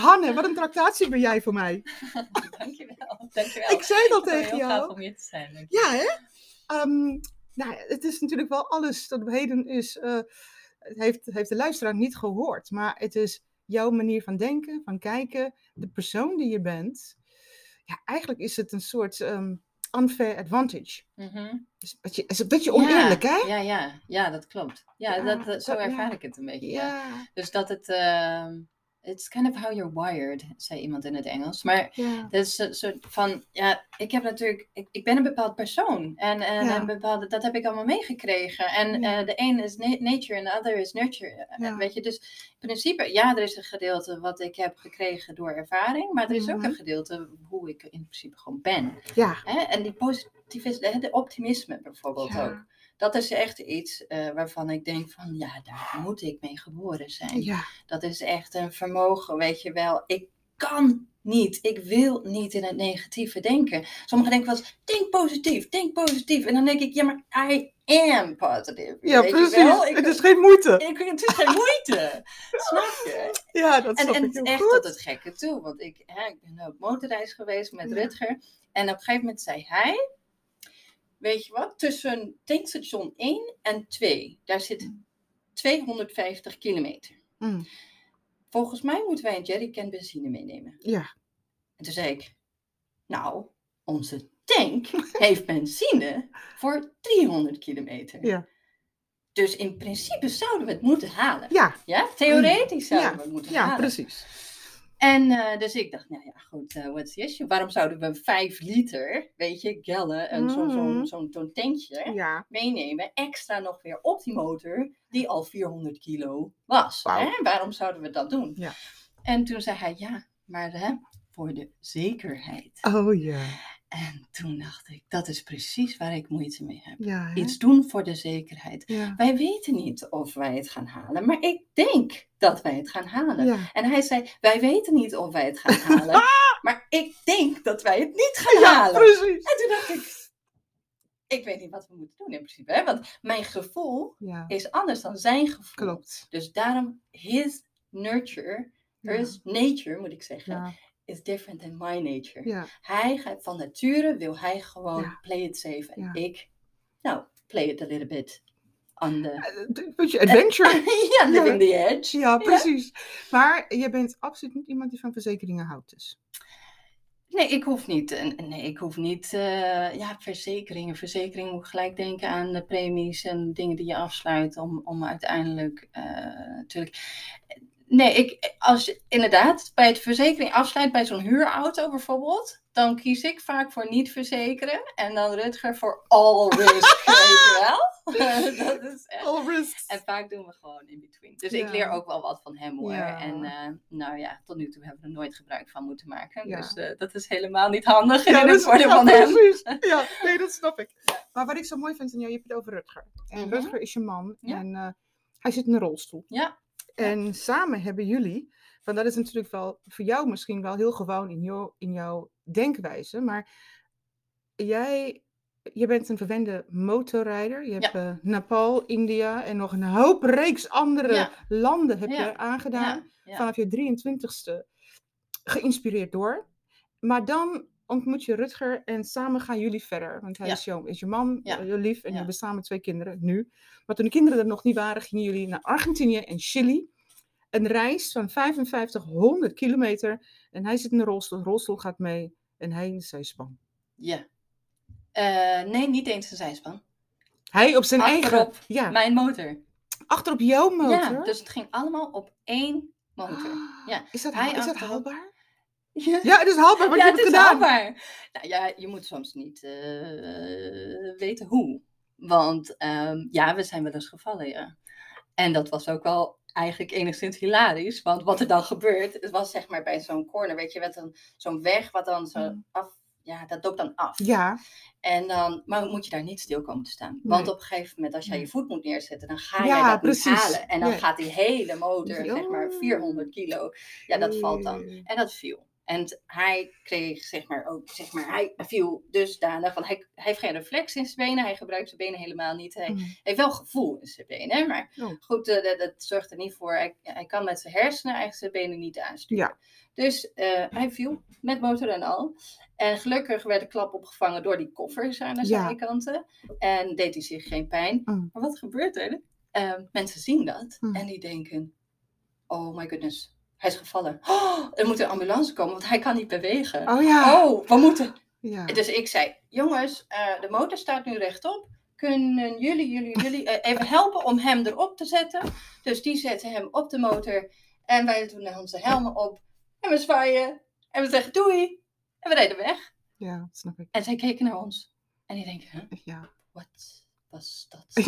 Hanne, wat een tractatie ben jij voor mij. dankjewel. dankjewel. Ik zei dat het tegen heel jou. gaaf om hier te zijn. Ja, hè? Ehm, nou, het is natuurlijk wel alles tot op heden is, eh, het heeft, heeft de luisteraar niet gehoord. Maar het is jouw manier van denken, van kijken, de persoon die je bent. Ja, eigenlijk is het een soort ehm, unfair advantage. Mhm. Dus een beetje, is een beetje oneerlijk, ja, hè? Ja, ja, ja, dat klopt. Ja, Ja, dat, dat- zo dat- ja. ervaar ik het een beetje. Dus dat het, ehm, it's kind of how you're wired, zei iemand in het Engels. Maar ja. dat is een soort van, ja, ik heb natuurlijk, ik, ik ben een bepaald persoon. En, en een bepaalde, dat heb ik allemaal meegekregen. En eh, de een is na- nature en de ander is nurture. Eh. Weet je, dus in principe, ja, er is een gedeelte wat ik heb gekregen door ervaring. Maar er is ook een gedeelte hoe ik in principe gewoon ben. ja. Hè? En die positivisme, de optimisme bijvoorbeeld ook. Dat is echt iets eh, waarvan ik denk van, ja, daar moet ik mee geboren zijn. ja. Dat is echt een vermogen, weet je wel. Ik kan niet, ik wil niet in het negatieve denken. Sommigen denken wel eens, denk positief, denk positief. En dan denk ik, ja, maar I am positive. Ja, weet precies. Ik, Het is geen moeite. ik, het is geen moeite. Snap je? Ja, dat En, snap en ik heel echt goed. tot het gekke toe. Want ik, hè, ik ben op motorreis geweest met Ja. Rutger. En op een gegeven moment zei hij... Weet je wat? Tussen tankstation 1 en 2. Daar zit 250 kilometer. Mm, Volgens mij moeten wij een jerrycan benzine meenemen. ja, En toen zei ik... Nou, onze tank heeft benzine voor 300 kilometer. ja. Dus in principe zouden we het moeten halen. Ja, Ja, theoretisch zouden Ja, we het moeten ja, halen. precies. En eh, dus ik dacht, nou ja, goed, eh what's the issue? Waarom zouden we 5 liter, weet je, gallon, en zo'n zo'n tankje Ja, meenemen, extra nog weer op die motor, die al 400 kilo was. Hè? Waarom zouden we dat doen? Ja. En toen zei hij, ja, maar hè, voor de zekerheid. oh ja. En toen dacht ik, dat is precies waar ik moeite mee heb. Ja, hè? Iets doen voor de zekerheid. ja. Wij weten niet of wij het gaan halen, maar ik denk dat wij het gaan halen. Ja. En hij zei, wij weten niet of wij het gaan halen, maar ik denk dat wij het niet gaan halen. precies. En toen dacht ik, ik weet niet wat we moeten doen in principe, hè? want mijn gevoel is anders dan zijn gevoel. klopt. Dus daarom, his nurture, his nature moet ik zeggen, is different than my nature. ja, Hij gaat van nature, wil hij gewoon Ja. play it safe. En Ja. ik, nou, play it a little bit on the... Eh, Weet je, adventure. ja, living the edge. Ja, precies. Maar je bent absoluut niet iemand die van verzekeringen houdt dus. Nee, ik hoef niet. Nee, ik hoef niet. eh, ja, verzekeringen. Verzekeringen moet gelijk denken aan de premies en dingen die je afsluit om, om uiteindelijk eh, natuurlijk. Nee, ik, als je inderdaad bij het verzekering afsluit bij zo'n huurauto bijvoorbeeld, dan kies ik vaak voor niet verzekeren en dan Rutger voor all risk, weet je wel? dat is echt. All risks. En vaak doen we gewoon in between. Dus Ja. ik leer ook wel wat van hem hoor. Ja. En eh, nou ja, tot nu toe hebben we er nooit gebruik van moeten maken. Ja. Dus eh, dat is helemaal niet handig in het ja, van hem. precies. Ja, nee, dat snap ik. Maar wat ik zo mooi vind aan jou, je hebt het over Rutger. En Mhm. Rutger is je man en eh, hij zit in een rolstoel. Ja. En samen hebben jullie, want dat is natuurlijk wel voor jou misschien wel heel gewoon in, jou, in jouw denkwijze, maar jij, je bent een verwende motorrijder. Je hebt eh, Nepal, India en nog een hoop reeks andere Ja. landen heb Ja. je aangedaan. Vanaf je 23ste, geïnspireerd door. Maar dan ontmoet je Rutger en samen gaan jullie verder. Want hij Ja. is, je man, Ja. eh, je lief en Ja. je hebben samen twee kinderen nu. Maar toen de kinderen er nog niet waren, gingen jullie naar Argentinië en Chili. Een reis van 5500 kilometer. En hij zit in de rolstoel, de rolstoel gaat mee en hij in de zijspan. Ja. Eh, nee, niet eens een zijspan. Hij op zijn eigen, Achterop ja, Mijn motor. achter op jouw motor. Ja, dus het ging allemaal op één motor. ja. Is dat, Hij is dat haalbaar? Ja, Ja, het is haalbaar, want ja je hebt gedaan. haalbaar. Nou ja, je moet soms niet eh, weten hoe. Want ehm, ja, we zijn wel eens gevallen, ja. En dat was ook wel eigenlijk enigszins hilarisch. Want wat er dan gebeurt, het was zeg maar bij zo'n corner, weet je, met een- zo'n weg wat dan zo Mm. af, ja, dat loopt dan af. Ja, En dan, maar moet je daar niet stil komen te staan. Want Nee. op een gegeven moment, als jij je voet moet neerzetten, dan ga Ja, jij dat precies. niet halen. En dan Nee. gaat die hele motor, Ja. zeg maar 400 kilo, ja, dat valt dan. En dat viel. En hij kreeg, zeg maar, ook, zeg maar, hij viel dusdanig van, hij, hij heeft geen reflex in zijn benen, hij gebruikt zijn benen helemaal niet. Hij Mm. heeft wel gevoel in zijn benen, maar Oh. goed, eh, dat, dat zorgt er niet voor. Hij, hij kan met zijn hersenen eigenlijk zijn benen niet aansturen. Ja. Dus eh, hij viel met motor en al. En gelukkig werd de klap opgevangen door die koffers aan de Ja. zijkanten. En deed hij zich geen pijn. Mm. Maar wat gebeurt er? Eh, mensen zien dat Mm. en die denken: Oh my goodness, hij is gevallen. Oh, er moet een ambulance komen, want hij kan niet bewegen. Oh ja. Oh, we moeten. ja. Dus ik zei: Jongens, eh, de motor staat nu rechtop. Kunnen jullie, jullie, jullie eh, even helpen om hem erop te zetten? Dus die zetten hem op de motor. En wij doen onze helmen op. En we zwaaien. En we zeggen doei. En we rijden weg. Ja, dat snap ik. En zij keken naar ons. En die denken, huh, Ja. wat was dat?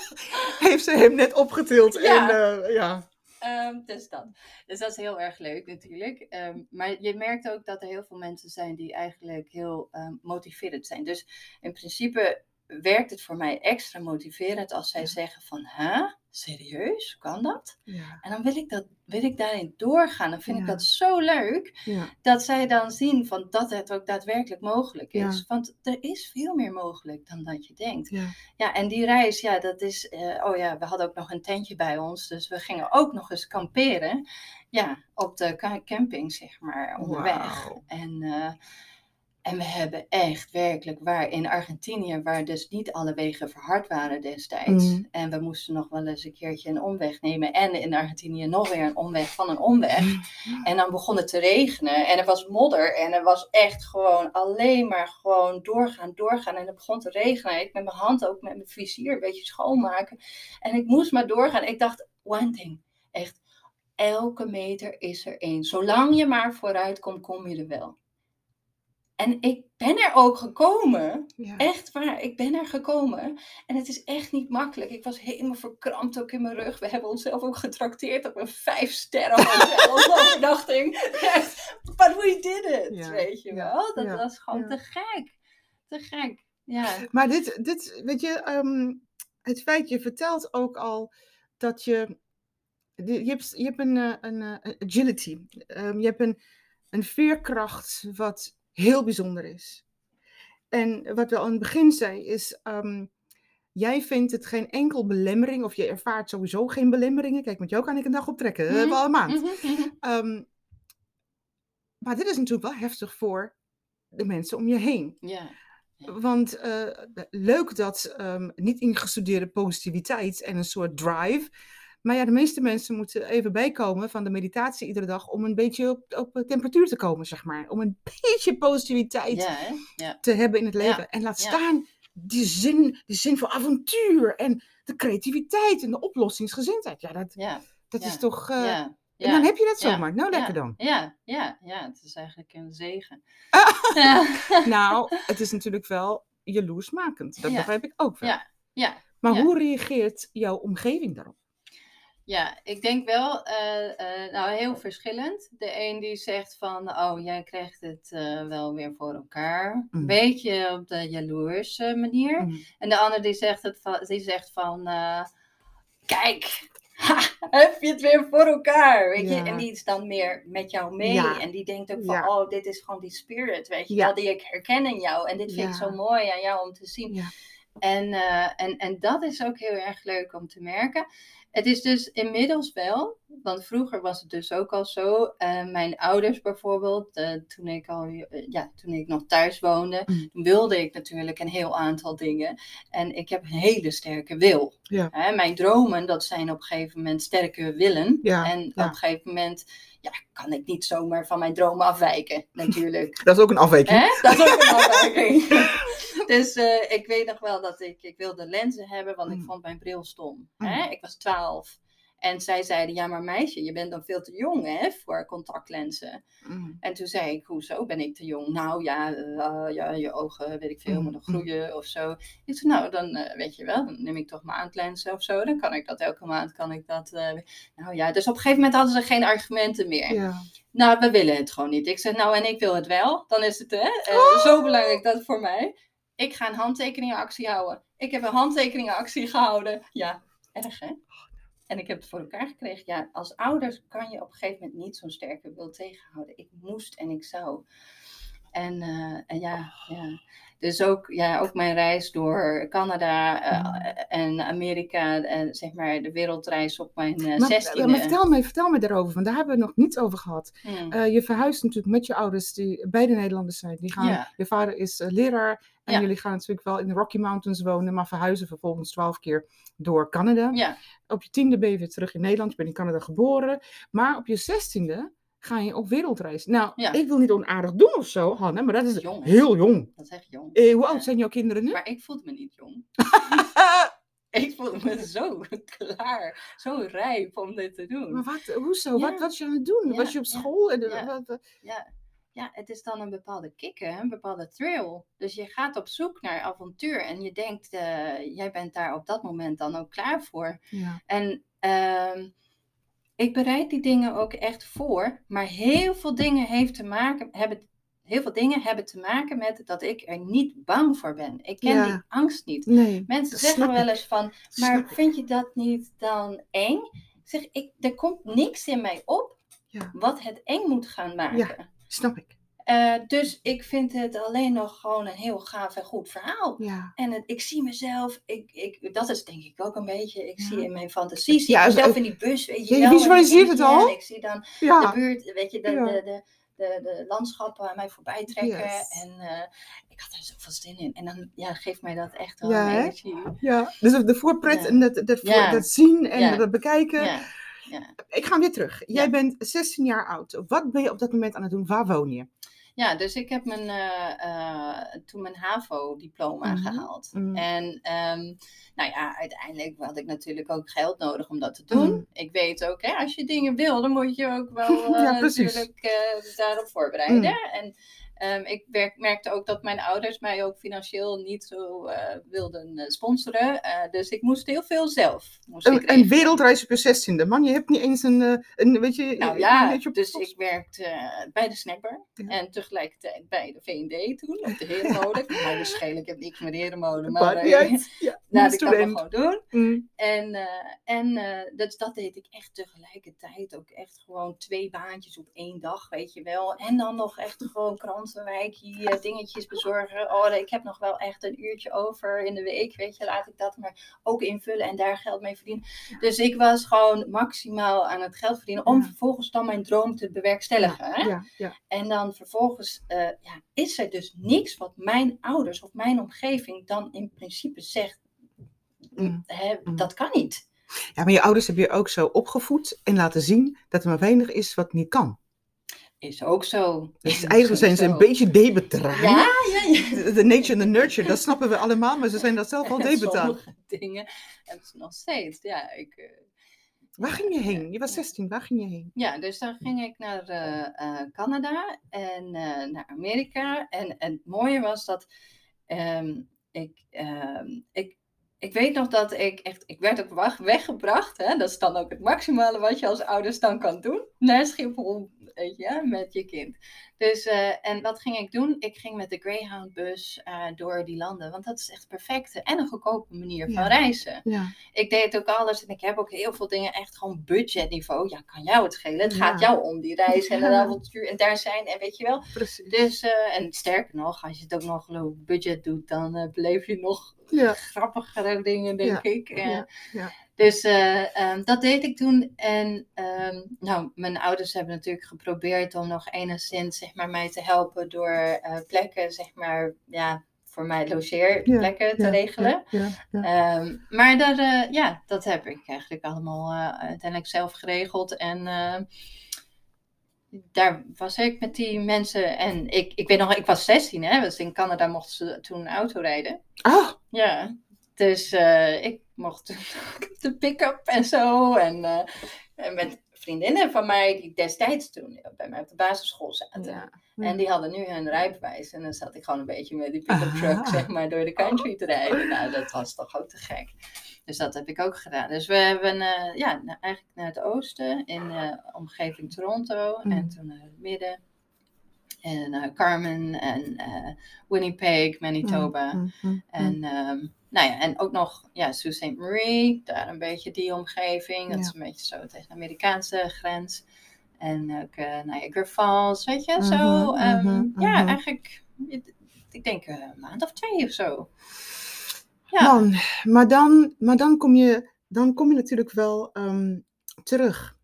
Heeft ze hem net opgetild Ja. en eh, ja. Ehm, dus dat. Dus dat is heel erg leuk natuurlijk. Ehm, maar je merkt ook dat er heel veel mensen zijn die eigenlijk heel um, motiverend zijn. Dus in principe werkt het voor mij extra motiverend als zij Ja. zeggen van, hè, serieus, kan dat? Ja. En dan wil ik, dat, wil ik daarin doorgaan. Dan vind ik dat zo leuk Ja. dat zij dan zien van dat het ook daadwerkelijk mogelijk is. Want er is veel meer mogelijk dan dat je denkt. Ja. Ja, en die reis, ja, dat is. eh, oh ja, we hadden ook nog een tentje bij ons. Dus we gingen ook nog eens kamperen. Ja, op de ca- camping, zeg maar, onderweg. En, eh, en we hebben echt werkelijk waar in Argentinië, waar dus niet alle wegen verhard waren destijds. Mm. En we moesten nog wel eens een keertje een omweg nemen. En in Argentinië nog weer een omweg van een omweg. En dan begon het te regenen en er was modder en er was echt gewoon alleen maar gewoon doorgaan, doorgaan. En het begon te regenen. Ik met mijn hand ook met mijn vizier een beetje schoonmaken. En ik moest maar doorgaan. Ik dacht, one thing, echt, elke meter is er één. Zolang je maar vooruit komt, kom je er wel. En ik ben er ook gekomen. Ja. Echt waar, ik ben er gekomen. En het is echt niet makkelijk. Ik was helemaal verkrampt ook in mijn rug. We hebben onszelf ook getrakteerd op een vijf sterren overnachting. But we did it, Ja, weet je wel. Dat ja, was gewoon te gek. Te gek, ja. Maar dit, dit weet je, ehm, het feit, je vertelt ook al dat je, je hebt, je hebt een, eh, een, eh, een agility, Ehm, je hebt een, een veerkracht wat heel bijzonder is. En wat we al in het begin zei is, ehm, jij vindt het geen enkel belemmering, of je ervaart sowieso geen belemmeringen. Kijk, met jou kan ik een dag optrekken, dat hebben we al een maand. Mhm, mhm. Ehm, maar dit is natuurlijk wel heftig voor de mensen om je heen. Ja, Want eh, leuk dat ehm, niet ingestudeerde positiviteit en een soort drive. Maar ja, de meeste mensen moeten even bijkomen van de meditatie iedere dag om een beetje op, op temperatuur te komen, zeg maar. Om een beetje positiviteit ja, ja. te hebben in het Ja, leven. En laat staan die zin, die zin voor avontuur en de creativiteit en de oplossingsgezindheid. Ja, dat, dat is toch... eh. En dan heb je dat zomaar. Nou, lekker dan. Ja, ja, ja, het is eigenlijk een zegen. Nou, het is natuurlijk wel jaloersmakend. Dat begrijp ik ook wel. Ja, ja. Maar hoe reageert jouw omgeving daarop? Ja, ik denk wel, eh, eh, nou heel verschillend. De een die zegt van, oh jij krijgt het eh, wel weer voor elkaar. Mm. Beetje op de jaloerse manier. Mm. En de ander die zegt, het van, die zegt van, kijk, ha, heb je het weer voor elkaar, weet je. En die is dan meer met jou mee. Ja. En die denkt ook van, Ja. oh dit is gewoon die spirit, weet je wel, die ik herken in jou. En dit vind ik zo mooi aan jou om te zien. Ja. En, en, en dat is ook heel erg leuk om te merken. Het is dus inmiddels wel, want vroeger was het dus ook al zo. eh, mijn ouders bijvoorbeeld, eh, toen, ik al, eh, ja, toen ik nog thuis woonde, Mm. wilde ik natuurlijk een heel aantal dingen. En ik heb een hele sterke wil. Ja. Hè, mijn dromen, dat zijn op een gegeven moment sterke willen. Ja, en ja. op een gegeven moment ja, kan ik niet zomaar van mijn dromen afwijken, natuurlijk. Dat is ook een afwijking. Hè? Dat is ook een afwijking. dus eh, ik weet nog wel dat ik, ik wilde lenzen hebben, want ik Mm. vond mijn bril stom. Mm. Hè? Ik was 12. En zij zeiden, ja maar meisje, je bent dan veel te jong hè, voor contactlenzen. Mm. En toen zei ik, hoezo ben ik te jong? Nou ja, eh, ja je ogen, weet ik veel, moeten nog mm. groeien of zo. Ik zei, nou dan eh, weet je wel, dan neem ik toch maandlenzen of zo. Dan kan ik dat elke maand, kan ik dat. nou ja, dus op een gegeven moment hadden ze geen argumenten meer. Ja. Nou, we willen het gewoon niet. Ik zeg, nou, en ik wil het wel. Dan is het hè, Oh! zo belangrijk dat voor mij. Ik ga een handtekeningenactie houden. Ik heb een handtekeningenactie gehouden. Ja, erg hè? En ik heb het voor elkaar gekregen. Ja, als ouders kan je op een gegeven moment niet zo'n sterke wil tegenhouden. Ik moest en ik zou. En, eh, en ja, ja, dus ook, ja, ook mijn reis door Canada uh, en Amerika, en zeg maar de wereldreis op mijn uh. Maar, maar vertel, me, vertel me daarover, want daar hebben we het nog niet over gehad. Hmm. je verhuist natuurlijk met je ouders, die beide Nederlanders zijn. Die gaan, Je vader is leraar en jullie gaan natuurlijk wel in de Rocky Mountains wonen, maar verhuizen vervolgens twaalf keer door Canada. Ja. Op je tiende ben je weer terug in Nederland, je bent in Canada geboren. Maar op je zestiende ga je op wereldreis. Nou, ik wil niet onaardig doen of zo, Hanne, maar dat is jong. heel jong. Dat is echt jong. Eh, hoe oud zijn jouw kinderen nu? Maar ik voelde me niet jong. ik voelde me zo klaar, zo rijp om dit te doen. Maar wat, hoezo? Wat was je aan het doen? was je op school? En. Wat, ja. Ja, het is dan een bepaalde kick, een bepaalde thrill. Dus je gaat op zoek naar avontuur en je denkt, uh, jij bent daar op dat moment dan ook klaar voor. Ja. En... Uh, ik bereid die dingen ook echt voor, maar heel veel dingen heeft te maken, hebben, heel veel dingen hebben te maken met dat ik er niet bang voor ben. Ik ken die angst niet. Nee, Mensen zeggen wel eens van, maar vind je dat niet dan eng? Ik zeg, ik, er komt niks in mij op ja. wat het eng moet gaan maken. Snap ik. Uh, dus ik vind het alleen nog gewoon een heel gaaf en goed verhaal. Ja. En het, ik zie mezelf, ik, ik, dat is denk ik ook een beetje, ik ja. zie in mijn fantasie, zie ja, mezelf in die bus, weet je wel. Je visualiseert het al? En ik zie dan de buurt, weet je, de, de, de, de, de landschappen aan mij voorbij trekken. Yes. En uh, ik had er zoveel zin in. En dan ja, geeft mij dat echt wel ja, energie. Ja, dus de voorpret en dat, dat, voor, dat zien en dat bekijken. Ja. Ik ga weer terug. Jij bent 16 jaar oud. Wat ben je op dat moment aan het doen? Waar woon je? Ja, dus ik heb mijn, uh, uh, toen mijn HAVO-diploma -hmm. gehaald. -hmm. En um, nou ja, uiteindelijk had ik natuurlijk ook geld nodig om dat te doen. -hmm. Ik weet ook, hè, als je dingen wil, dan moet je ook wel uh, ja, natuurlijk daarop voorbereiden. En Um, ik werk, merkte ook dat mijn ouders mij ook financieel niet zo uh, wilden uh, sponsoren. Uh, dus ik moest heel veel zelf. Moest een, een wereldreis op je zestiende. Man, je hebt niet eens een, een weet je... Nou ja, een dus ik werkte bij de snackbar. Ja. En tegelijkertijd bij de V&D toen, op de herenmolen. nou, waarschijnlijk heb ik niks met de herenmolen. Maar, maar ja, nou, dat kan ik gewoon doen. Mm. En, en dus dat deed ik echt tegelijkertijd. Ook echt gewoon twee baantjes op één dag, weet je wel. En dan nog echt gewoon krant Wijk hier dingetjes bezorgen. Oh, ik heb nog wel echt een uurtje over in de week, weet je, laat ik dat maar ook invullen en daar geld mee verdienen. Dus ik was gewoon maximaal aan het geld verdienen om ja. vervolgens dan mijn droom te bewerkstelligen. Ja, ja, ja. En dan vervolgens uh, ja, is er dus niks wat mijn ouders of mijn omgeving dan in principe zegt, mm. hè, mm. dat kan niet. Ja, maar je ouders hebben je ook zo opgevoed en laten zien dat er maar weinig is wat niet kan. Is ook zo. Dus eigenlijk zijn ze een beetje debetaan. Ja, ja, ja. De nature en de nurture, dat snappen we allemaal, maar ze zijn dat zelf al. Sommige dingen hebben ze nog steeds. Ja, ik, uh, waar ging je heen? Je was 16, waar ging je heen? Ja, dus dan ging ik naar uh, uh, Canada en naar Amerika. En, en het mooie was dat um, ik, um, ik ik weet nog dat ik echt, ik werd ook weggebracht. Hè? Dat is dan ook het maximale wat je als ouders dan kan doen. Naar Schiphol, weet je, met je kind. Dus, uh, en wat ging ik doen? Ik ging met de Greyhound-bus uh, door die landen. Want dat is echt perfecte en een goedkope manier van ja. reizen. Ja. Ik deed ook alles en ik heb ook heel veel dingen echt gewoon budgetniveau. Ja, kan jou het schelen. Het gaat jou om die reis en een avontuur en daar zijn en weet je wel. Precies. Dus, uh, en sterker nog, als je het ook nog low budget doet, dan beleef je nog ja. grappigere dingen, denk ja. ik. Ja. Ja. Dus uh, um, dat deed ik toen. En um, nou, mijn ouders hebben natuurlijk geprobeerd om nog enigszins zeg maar, mij te helpen door uh, plekken, zeg maar, ja, voor mij logeerplekken te regelen. Um, maar dat, uh, ja, dat heb ik eigenlijk allemaal uiteindelijk zelf geregeld. En daar was ik met die mensen. En ik, ik weet nog, ik was 16, hè? Dus in Canada mochten ze toen auto rijden. Oh! Ja. Dus uh, ik mocht toen de pick-up en zo. En, uh, en met vriendinnen van mij die destijds toen bij mij op de basisschool zaten. Ja. En die hadden nu hun rijbewijs. En dan zat ik gewoon een beetje met die pick-up truck, ah. zeg maar, door de country te rijden. Nou, dat was toch ook te gek. Dus dat heb ik ook gedaan. Dus we hebben uh, ja, eigenlijk naar het oosten, in de omgeving Toronto. Mm. En toen naar het midden. En uh, Carmen en Winnipeg, Manitoba. Mm, mm, en um, nou ja, en ook nog ja, Sault Ste. Marie, daar een beetje die omgeving. Dat Ja. is een beetje zo tegen de Amerikaanse grens. En ook uh, Niagara Falls, weet je, zo. Mhm, ehm, mhm, Ja, mhm. eigenlijk, ik denk eh, een maand of twee of zo. Ja. Maar dan, maar dan, kom, je, dan kom je natuurlijk wel ehm, terug.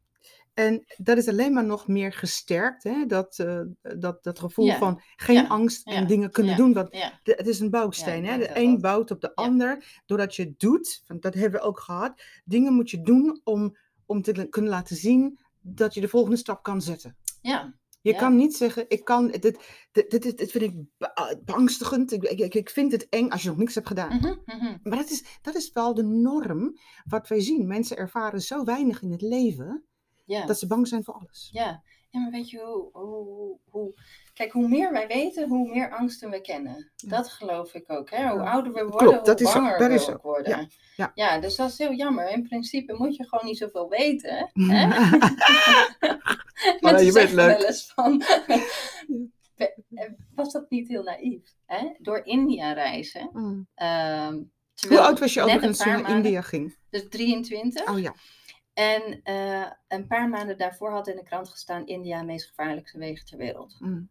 En dat is alleen maar nog meer gesterkt, hè? Dat, eh, dat, dat gevoel Ja. van geen Ja. angst en Ja. dingen kunnen doen. Want de- het is een bouwsteen. Hè? De een bouwt op de ander. Doordat je het doet, want dat hebben we ook gehad. Dingen moet je doen om, om te kunnen laten zien dat je de volgende stap kan zetten. ja, Je Ja. kan niet zeggen, ik kan, dit, dit, dit, dit, dit vind ik be- ah, beangstigend. Ik, ik, ik vind het eng als je nog niks hebt gedaan. Mhm, mhm. Maar dat is, dat is wel de norm wat wij zien. Mensen ervaren zo weinig in het leven ja. dat ze bang zijn voor alles. Ja. ja, maar weet je hoe, hoe, hoe... Kijk, hoe meer wij weten, hoe meer angsten we kennen. Dat geloof ik ook. Hè? Hoe ouder we worden, Klopt, hoe dat is banger dat we is zo. ook worden. Ja. Ja. dus dat is heel jammer. In principe moet je gewoon niet zoveel weten. Hè? Maar je bent zeggen leuk. wel eens van... we- Was dat niet heel naïef? Hè? Door India reizen. Mm. ehm, Hoe oud was je overigens toen naar India ging? Dus 23. Oh ja. En eh, een paar maanden daarvoor had in de krant gestaan: India, meest gevaarlijkste wegen ter wereld. Mm.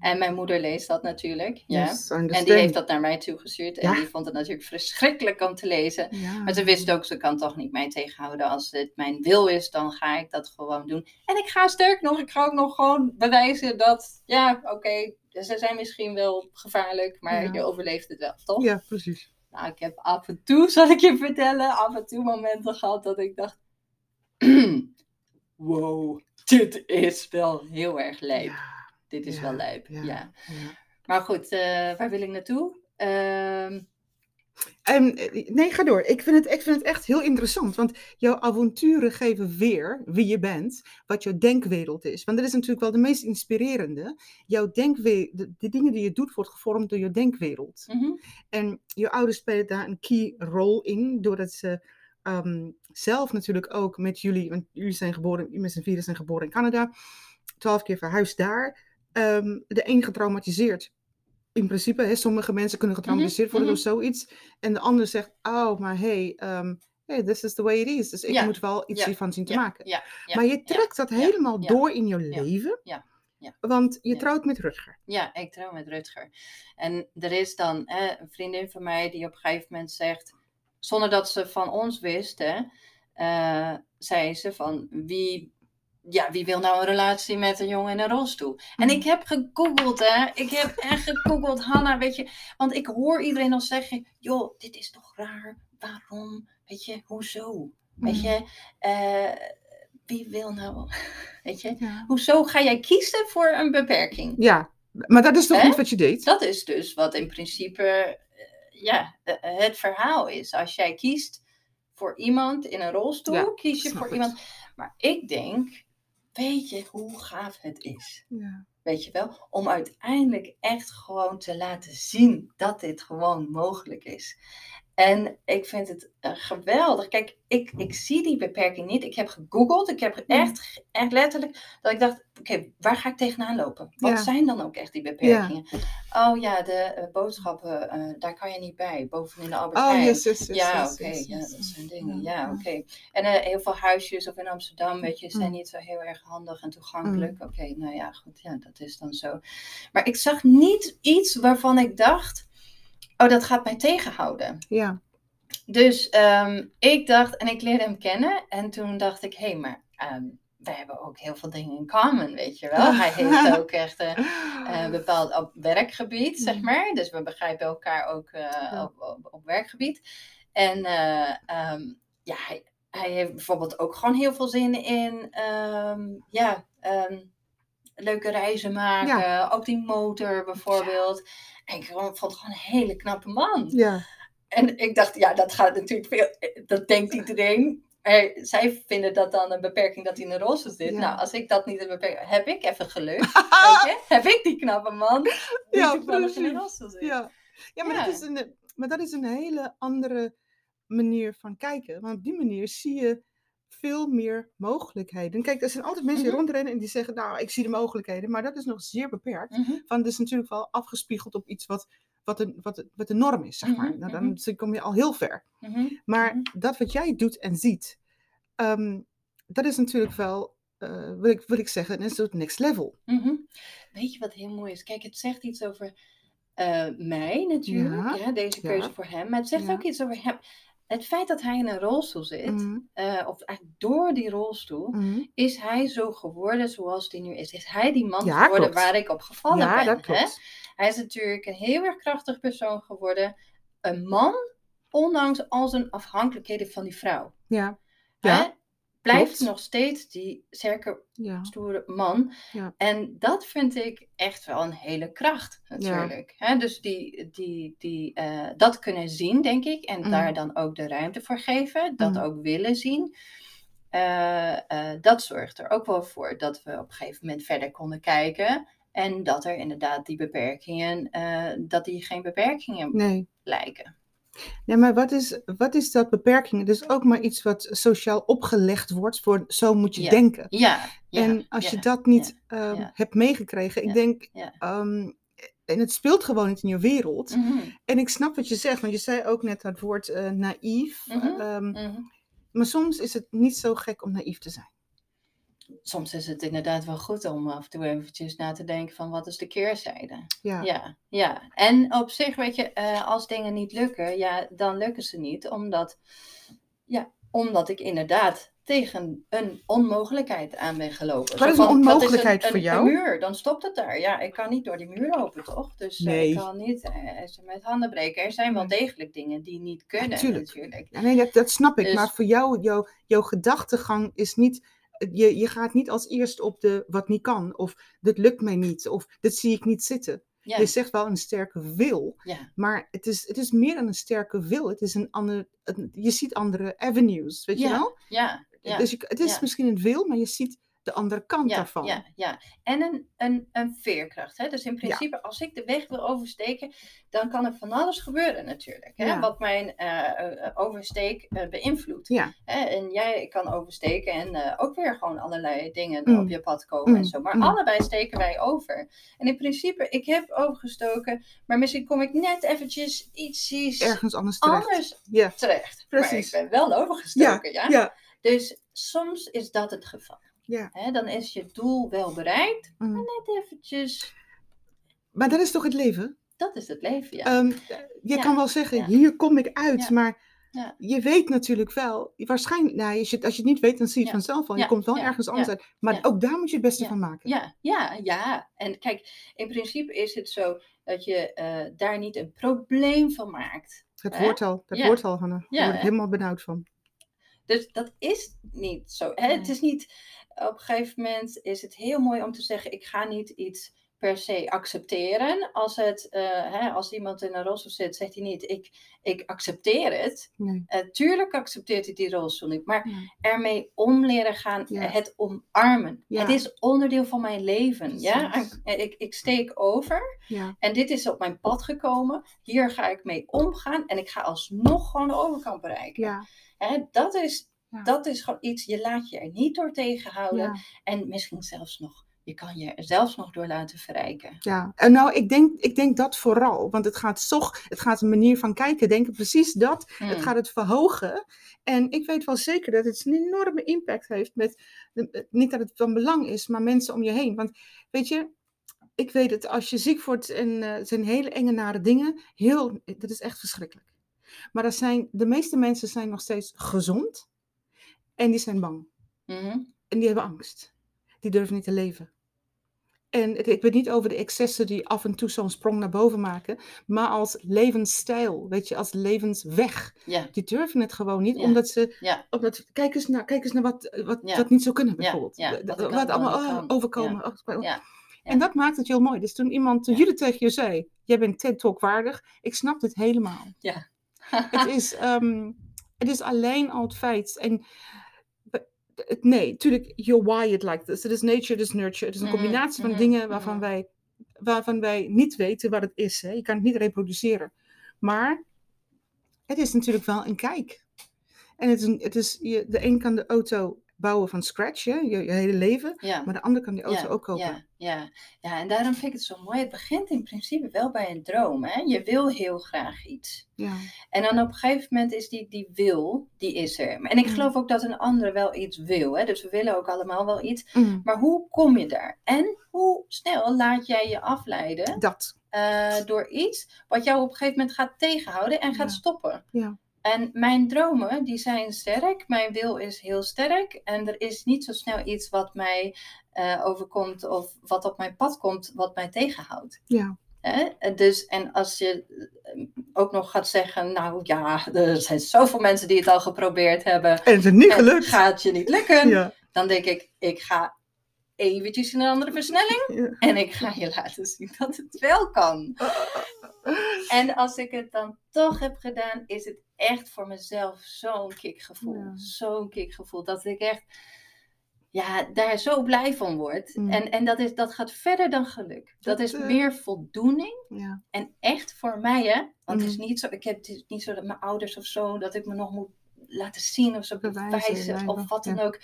En mijn moeder leest dat natuurlijk. Ja. Yes, en die heeft dat naar mij toegestuurd. En Ja. die vond het natuurlijk verschrikkelijk om te lezen. Ja. Maar ze wist ook, ze kan toch niet mij tegenhouden. Als het mijn wil is, dan ga ik dat gewoon doen. En ik ga sterk nog, ik ga ook nog gewoon bewijzen dat, ja, oké, ze zijn misschien wel gevaarlijk, maar Ja. je overleeft het wel, toch? Ja, precies. Nou, ik heb af en toe, zal ik je vertellen, af en toe momenten gehad dat ik dacht, wow, dit is wel heel erg lijp. Dit is ja, wel lijp, ja. Maar goed, eh, waar wil ik naartoe? Ehm, En, eh, nee, ga door. Ik vind, het, ik vind het echt heel interessant. Want jouw avonturen geven weer wie je bent. Wat jouw denkwereld is. Want dat is natuurlijk wel de meest inspirerende. Jouw denkwe de, de dingen die je doet, wordt gevormd door je denkwereld. mhm, En je ouders spelen daar een key rol in. Doordat ze ehm, zelf natuurlijk ook met jullie. Want jullie zijn geboren, met z'n vieren zijn geboren in Canada. Twaalf keer verhuisd daar. Ehm, de een getraumatiseerd. In principe, hè, sommige mensen kunnen getraumatiseerd worden mhm. door zoiets. En de ander zegt, oh, maar hey, ehm, hey, this is the way it is. Dus ik Ja, moet wel iets ja, hiervan zien te ja, maken. maar je trekt dat helemaal door in je leven. ja, ja. Want je Ja. trouwt met Rutger. Ja, ik trouw met Rutger. En er is dan hè, een vriendin van mij die op een gegeven moment zegt, zonder dat ze van ons wist, hè, eh, zei ze van wie, ja, wie wil nou een relatie met een jongen in een rolstoel? En ik heb gegoogeld, hè. Ik heb echt gegoogeld, Hanna, weet je. Want ik hoor iedereen al zeggen, joh, dit is toch raar? Waarom? Weet je, hoezo? Weet Mm. je, eh, wie wil nou, weet je. Ja. Hoezo ga jij kiezen voor een beperking? ja, maar dat is toch niet wat je deed? Dat is dus wat in principe eh, ja, eh, het verhaal is. Als jij kiest voor iemand in een rolstoel, Ja, kies je voor het. iemand. Maar ik denk, weet je hoe gaaf het is? Ja. Weet je wel? Om uiteindelijk echt gewoon te laten zien dat dit gewoon mogelijk is. En ik vind het eh, geweldig. Kijk, ik, ik zie die beperking niet. Ik heb gegoogeld. Ik heb echt, echt letterlijk dat ik dacht, oké, waar ga ik tegenaan lopen? Wat Ja. zijn dan ook echt die beperkingen? Oh ja, de eh, boodschappen, eh, daar kan je niet bij. Bovenin de Albert Oh, Heijn. yes, yes, yes. Ja, oké, ja, dat zijn dingen. Ja, oké. En heel veel huisjes of in Amsterdam, weet je, zijn Mm. niet zo heel erg handig en toegankelijk. Oké, nou ja, goed, ja, dat is dan zo. Maar ik zag niet iets waarvan ik dacht, oh, dat gaat mij tegenhouden. Ja, Dus ehm, ik dacht, en ik leerde hem kennen, en toen dacht ik, hé, maar ehm, wij hebben ook heel veel dingen in common, weet je wel. Hij heeft ook echt eh, een bepaald op werkgebied, zeg Mm. maar. Dus we begrijpen elkaar ook eh, Ja. op, op, op werkgebied. En eh, ehm, ja, hij, hij heeft bijvoorbeeld ook gewoon heel veel zin in, ja, leuke reizen maken. Ook die motor bijvoorbeeld. En ik vond het gewoon een hele knappe man. ja, En ik dacht, ja, dat gaat natuurlijk veel, dat denkt iedereen. Maar zij vinden dat dan een beperking dat hij in een rolstoel zit. Ja. Nou, als ik dat niet een beperking heb ik even geluk. weet je? Heb ik die knappe man die Ja, in een rolstoel zit. ja. ja, maar, Ja. Dat is een, maar dat is een hele andere manier van kijken. Want op die manier zie je veel meer mogelijkheden. Kijk, er zijn altijd mensen die Mhm. rondrennen en die zeggen, nou, ik zie de mogelijkheden. Maar dat is nog zeer beperkt. Mhm. Want het is natuurlijk wel afgespiegeld op iets wat wat, de, wat, de, wat de norm is, zeg maar. Mhm, Nou, mhm. dan kom je al heel ver. Maar dat wat jij doet en ziet, ehm, dat is natuurlijk wel, eh wil, ik, wil ik zeggen, is het next level. Weet je wat heel mooi is? Kijk, het zegt iets over eh, mij natuurlijk, Ja, ja, deze keuze ja. voor hem. Maar het zegt ook iets over hem. Het feit dat hij in een rolstoel zit, Mhm, eh, of eigenlijk door die rolstoel, mhm. is hij zo geworden zoals hij nu is. Is hij die man Ja, geworden klopt. waar ik op gevallen Ja, ben? dat Hè? klopt. Hij is natuurlijk een heel erg krachtig persoon geworden. Een man, ondanks al zijn afhankelijkheden van die vrouw. Ja, ja, Blijft klopt. nog steeds die sterke ja, stoere man. Ja. En dat vind ik echt wel een hele kracht, natuurlijk. Hè, dus die, die, die, eh, dat kunnen zien, denk ik. En Mm. daar dan ook de ruimte voor geven. Dat Mm. ook willen zien. Eh, eh, dat zorgt er ook wel voor dat we op een gegeven moment verder konden kijken. En dat er inderdaad die beperkingen, dat die geen beperkingen nee. lijken. Nee, maar wat is, wat is dat beperking? Het is ook maar iets wat sociaal opgelegd wordt voor zo moet je Ja, denken. Ja, ja, en als je ja, dat niet ehm, ja. hebt meegekregen, ik Ja, denk, ja. ehm, en het speelt gewoon niet in je wereld. Mhm, En ik snap wat je zegt, want je zei ook net het woord eh, naïef. Mhm, ehm, mhm. maar soms is het niet zo gek om naïef te zijn. Soms is het inderdaad wel goed om af en toe eventjes na te denken van wat is de keerzijde. Ja, Ja, ja. En op zich, weet je, eh, als dingen niet lukken, ja, dan lukken ze niet. Omdat, ja, omdat ik inderdaad tegen een onmogelijkheid aan ben gelopen. Wat Zo is een dat onmogelijkheid een, voor jou? Een muur, dan stopt het daar. Ja, ik kan niet door die muur lopen, toch? Dus eh, Nee. ik kan niet eh, met handen breken. Er zijn wel degelijk dingen die niet kunnen, tuurlijk. natuurlijk. Ja, nee, dat, dat snap ik. Dus- Maar voor jou, jouw, jouw gedachtegang is niet. Je, je gaat niet als eerst op de wat niet kan. Of dit lukt mij niet. Of dit zie ik niet zitten. Ja, Je zegt wel een sterke wil. ja, Maar het is, het is meer dan een sterke wil. Het is een ander, een- je ziet andere avenues. Weet je wel? ja, ja. Dus je, het is misschien een wil, maar je ziet de andere kant Ja, daarvan. ja, ja. En een, een, een veerkracht. Hè? Dus in principe, als ik de weg wil oversteken, dan kan er van alles gebeuren natuurlijk. Hè? Ja. Wat mijn eh, oversteek eh, beïnvloedt. Ja. Hè? En jij kan oversteken en eh, ook weer gewoon allerlei dingen Mm. op je pad komen en Mm, zo. Maar mm. allebei steken wij over. En in principe, ik heb overgestoken, maar misschien kom ik net eventjes iets Ergens anders terecht. anders terecht. Precies. Maar ik ben wel overgestoken, ja. ja. Dus soms is dat het geval. Ja. Hè, dan is je doel wel bereikt, Mm. maar net eventjes. Maar dat is toch het leven? Dat is het leven, ja. Ehm, je Ja, kan wel zeggen, ja. hier kom ik uit, maar Ja. je weet natuurlijk wel, waarschijnlijk, nou, als, je, als je het niet weet, dan zie je het vanzelf wel. Je komt wel ergens anders uit. Maar ook daar moet je het beste van maken. ja, ja, ja. En kijk, in principe is het zo dat je eh, daar niet een probleem van maakt. Het Hè? woord al, het woord al, Hanna. Daar word ik helemaal benauwd van. Dus dat is niet zo. Hè? Het is niet, op een gegeven moment is het heel mooi om te zeggen, ik ga niet iets per se accepteren. Als, het, eh, hè, als iemand in een rolstoel zit, zegt hij niet, ik, ik accepteer het. Nee. Eh, tuurlijk accepteert hij die rolstoel niet, maar ermee om leren gaan, Ja. het omarmen. Ja. Het is onderdeel van mijn leven. Ja? Precies. Ik, ik steek over Ja, en dit is op mijn pad gekomen. Hier ga ik mee omgaan en ik ga alsnog gewoon de overkant bereiken. Hè, dat, is, Ja. dat is gewoon iets, je laat je er niet door tegenhouden. ja, En misschien zelfs nog, je kan je er zelfs nog door laten verrijken. ja. En nou, ik denk, ik denk dat vooral. Want het gaat toch, het gaat een manier van kijken, denken. Precies dat. Het Hmm. gaat het verhogen. En ik weet wel zeker dat het een enorme impact heeft met, de- niet dat het van belang is, maar mensen om je heen. Want weet je, ik weet het, als je ziek wordt en eh, het zijn hele enge nare dingen, heel, dat is echt verschrikkelijk. Maar dat zijn, de meeste mensen zijn nog steeds gezond en die zijn bang. Mhm. En die hebben angst. Die durven niet te leven. En het- ik weet niet over de excessen die af en toe zo'n sprong naar boven maken, maar als levensstijl, weet je, als levensweg. Ja, Die durven het gewoon niet, Ja. omdat ze. ja, Omdat, kijk, eens naar, kijk eens naar wat, wat, Ja. wat niet zou kunnen, bijvoorbeeld. wat allemaal oh, overkomen. Oh. En dat maakt het heel mooi. Dus toen iemand, toen jullie tegen je zei, jij bent TED Talk waardig, ik snap het helemaal. Ja. Het is, ehm, het is alleen al het feit. En nee, natuurlijk, you're wired like this. Het is nature, het is nurture. Het is een Mhm, combinatie van mhm, dingen waarvan, mhm. wij, waarvan wij niet weten wat het is. Hè. Je kan het niet reproduceren. Maar het is natuurlijk wel een kijk. En het is, het is, je, de een kan de auto bouwen van scratch, hè, je, je hele leven. Ja. Maar de ander kan die auto ja, ook kopen. Ja, ja. ja, en daarom vind ik het zo mooi. Het begint in principe wel bij een droom. Hè? Je wil heel graag iets. Ja. En dan op een gegeven moment is die, die wil, die is er. En ik geloof ook dat een ander wel iets wil. Hè? Dus we willen ook allemaal wel iets. Mm, Maar hoe kom je daar? En hoe snel laat jij je afleiden dat. eh, door iets wat jou op een gegeven moment gaat tegenhouden en gaat Ja. stoppen? Ja. En mijn dromen, die zijn sterk. Mijn wil is heel sterk. En er is niet zo snel iets wat mij eh, overkomt of wat op mijn pad komt, wat mij tegenhoudt. Ja. Hè? En Dus, en als je eh, ook nog gaat zeggen, nou ja, er zijn zoveel mensen die het al geprobeerd hebben. En het is niet gelukt. gaat je niet lukken? Ja. Dan denk ik, ik ga eventjes in een andere versnelling. Ja. En ik ga je laten zien dat het wel kan. En als ik het dan toch heb gedaan, is het echt voor mezelf zo'n kickgevoel. Ja. Zo'n kickgevoel. Dat ik echt ja, daar zo blij van word. Mm. En, en dat, is, dat gaat verder dan geluk. Dat, Dat, is eh, meer voldoening. Ja. En echt voor mij, hè. Want het is Mm. niet zo, ik heb het is niet zo dat mijn ouders of zo, dat ik me nog moet laten zien of zo Bewijzen, of wat dan ja. ook.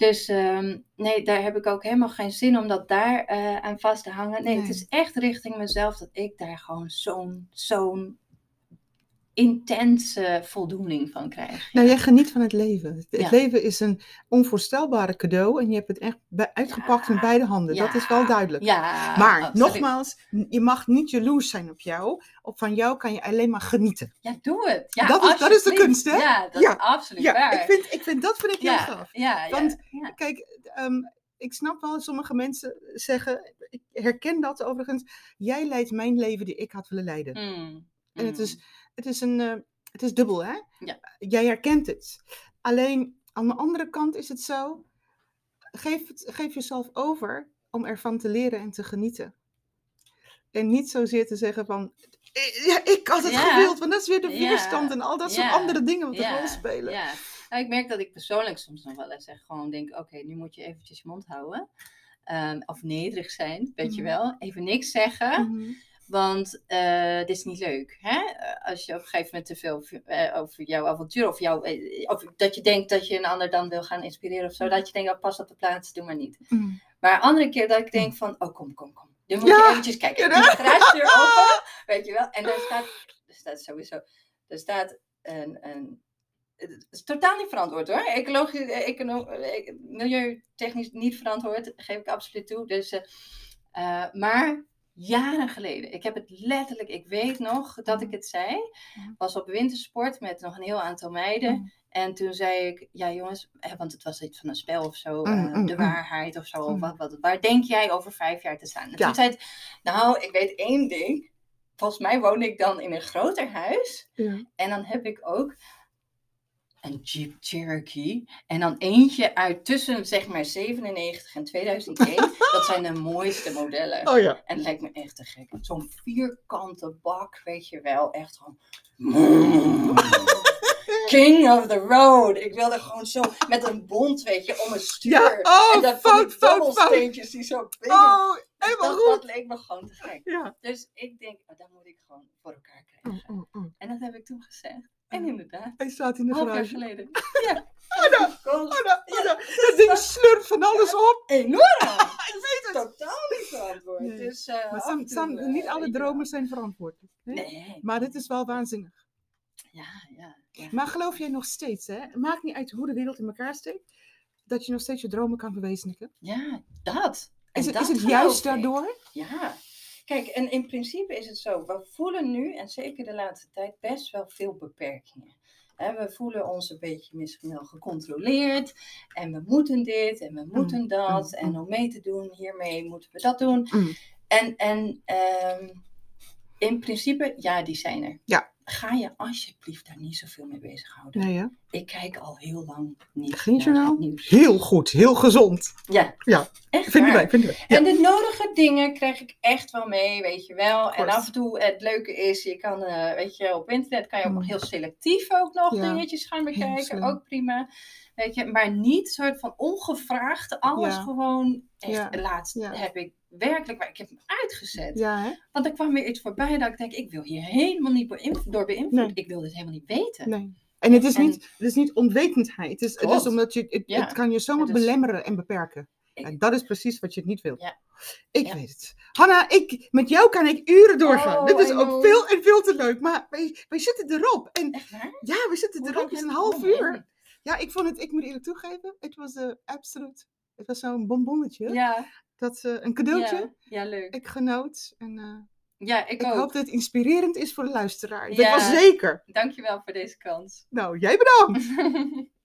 Dus ehm, nee, daar heb ik ook helemaal geen zin om dat daar eh, aan vast te hangen. Nee, Nee. het is echt richting mezelf dat ik daar gewoon zo'n zo'n intense voldoening van krijg. Nou, jij geniet van het leven. Het Ja. leven is een onvoorstelbare cadeau en je hebt het echt uitgepakt Ja. met beide handen. Dat is wel duidelijk. Maar absoluut. nogmaals, je mag niet jaloers zijn op jou. Op van jou kan je alleen maar genieten. Ja, doe het. Ja, Dat is- dat is de kunst, hè? Ja, dat is absoluut Ja, waar. ik vind, ik vind dat vind ik heel gaaf. Want-. Kijk, ehm, ik snap wel, sommige mensen zeggen, ik herken dat overigens. Jij leidt mijn leven die ik had willen leiden. Mm, En het mm. is, het is een, eh, het is dubbel, hè? Ja. Jij herkent het. Alleen aan de andere kant is het zo, geef, het, geef jezelf over om ervan te leren en te genieten. En niet zozeer te zeggen van, "Eh, ja, ik had het Ja. gewild, want dat is weer de Ja. weerstand en al dat soort andere dingen wat een rol spelen. Ja, nou, ik merk dat ik persoonlijk soms nog wel eens zeg, gewoon denk, oké, nu moet je eventjes je mond houden. Ehm, of nederig zijn, weet je Mhm. wel. Even niks zeggen, Mhm. Want eh, dit is niet leuk. Hè? Eh, Als je op een gegeven moment te veel eh, over jouw avontuur of, jouw, eh, of dat je denkt dat je een ander dan wil gaan inspireren of zo. Dat je denkt, oh, pas op de plaats, doe maar niet. Mhm. Maar andere keer dat ik denk van, oh kom, kom, kom. Nu moet Ja, je eventjes kijken. de garagedeur open, weet je wel. En daar staat, er staat sowieso, er staat een, een het is totaal niet verantwoord hoor. Ecologisch, eh, econo, eh, milieutechnisch niet verantwoord, geef ik absoluut toe. Dus, eh, eh, maar jaren geleden, ik heb het letterlijk, ik weet nog dat ik het zei, was op wintersport met nog een heel aantal meiden. Mm. En toen zei ik, ja jongens, want het was iets van een spel of zo, Mm, eh, mm, de waarheid of zo. Of wat, wat, waar denk jij over vijf jaar te staan? En Ja. toen zei het, nou, ik weet één ding. Volgens mij woon ik dan in een groter huis. Ja. En dan heb ik ook een Jeep Cherokee. En dan eentje uit tussen zeg maar 97 en 2001. dat zijn de mooiste modellen. Oh ja. En het lijkt me echt te gek. Zo'n vierkante bak, weet je wel. Echt gewoon... King of the road. Ik wilde gewoon zo met een bond, weet je, om een stuur. Ja, oh, en dan van fout, die fout, fout. dobbelsteentjes die zo binnen. Oh, Dus helemaal dat, goed. dat leek me gewoon te gek. Ja. Dus ik denk, oh, dat moet ik gewoon voor elkaar krijgen. Oh, oh. En dat heb ik toen gezegd. En inderdaad, Hij staat in de een half jaar garage. geleden. Ja. Nou, oh, nou. Dat ding slurpt van alles op. enorm. Ik weet het. Totaal niet verantwoord. Nee. Dus, eh, Maar sam- sam- eh, niet alle je wel. dromen zijn verantwoordelijk. hè? Nee. Maar dit is wel waanzinnig. Ja, ja. ja. Maar geloof jij nog steeds, hè? Maakt niet uit hoe de wereld in elkaar steekt, dat je nog steeds je dromen kan verwezenlijken? Ja, dat. En Is het, dat is het geloof juist ik. daardoor? Ja. Kijk, en in principe is het zo. We voelen nu, en zeker de laatste tijd, best wel veel beperkingen. We voelen ons een beetje misschien wel gecontroleerd. En we moeten dit en we moeten dat. mm, En om mee te doen, hiermee moeten we dat doen. Mm. En, en ehm, in principe, ja, die zijn er. Ja. Ga je alsjeblieft daar niet zoveel mee bezighouden. Nee, hè? Ik kijk al heel lang niet Geen naar journaal? het nieuws. Heel goed, heel gezond. Ja. Ja. Echt Vinden waar. wij, vinden wij. Ja. En de nodige dingen krijg ik echt wel mee, weet je wel. En af en toe, het leuke is, je kan, eh, weet je, op internet kan je ook Mm. nog heel selectief ook nog Ja. dingetjes gaan bekijken. Ook prima. Weet je, maar niet soort van ongevraagd alles Ja. gewoon. Echt, Ja. laatst Ja. heb ik werkelijk, waar ik heb hem uitgezet. Ja, hè? Want er kwam weer iets voorbij dat ik denk, ik wil hier helemaal niet door beïnvloed. Nee. Ik wil dit helemaal niet weten. Nee. En het is, En- niet, het is niet onwetendheid. Het is, het is omdat je, het, Ja. het kan je zomaar is- belemmeren en beperken. Ik- En dat is precies wat je niet wilt. Ja. Ik Ja. weet het. Hanna, ik, met jou kan ik uren doorgaan. Oh, Dit is ook veel en veel te leuk. Maar wij, wij zitten erop. En Echt waar? ja, we zitten Hoe erop. Het is een half gewonnen? uur. Ja, ik vond het, ik moet eerlijk toegeven, het was eh absoluut. Het was zo'n bonbonnetje. Ja, Dat, eh, een cadeautje. ja, ja, leuk. Ik genoot. En eh, Ja, ik, ik hoop dat het inspirerend is voor de luisteraar. Dat was zeker. Dankjewel voor deze kans. Nou, jij bedankt.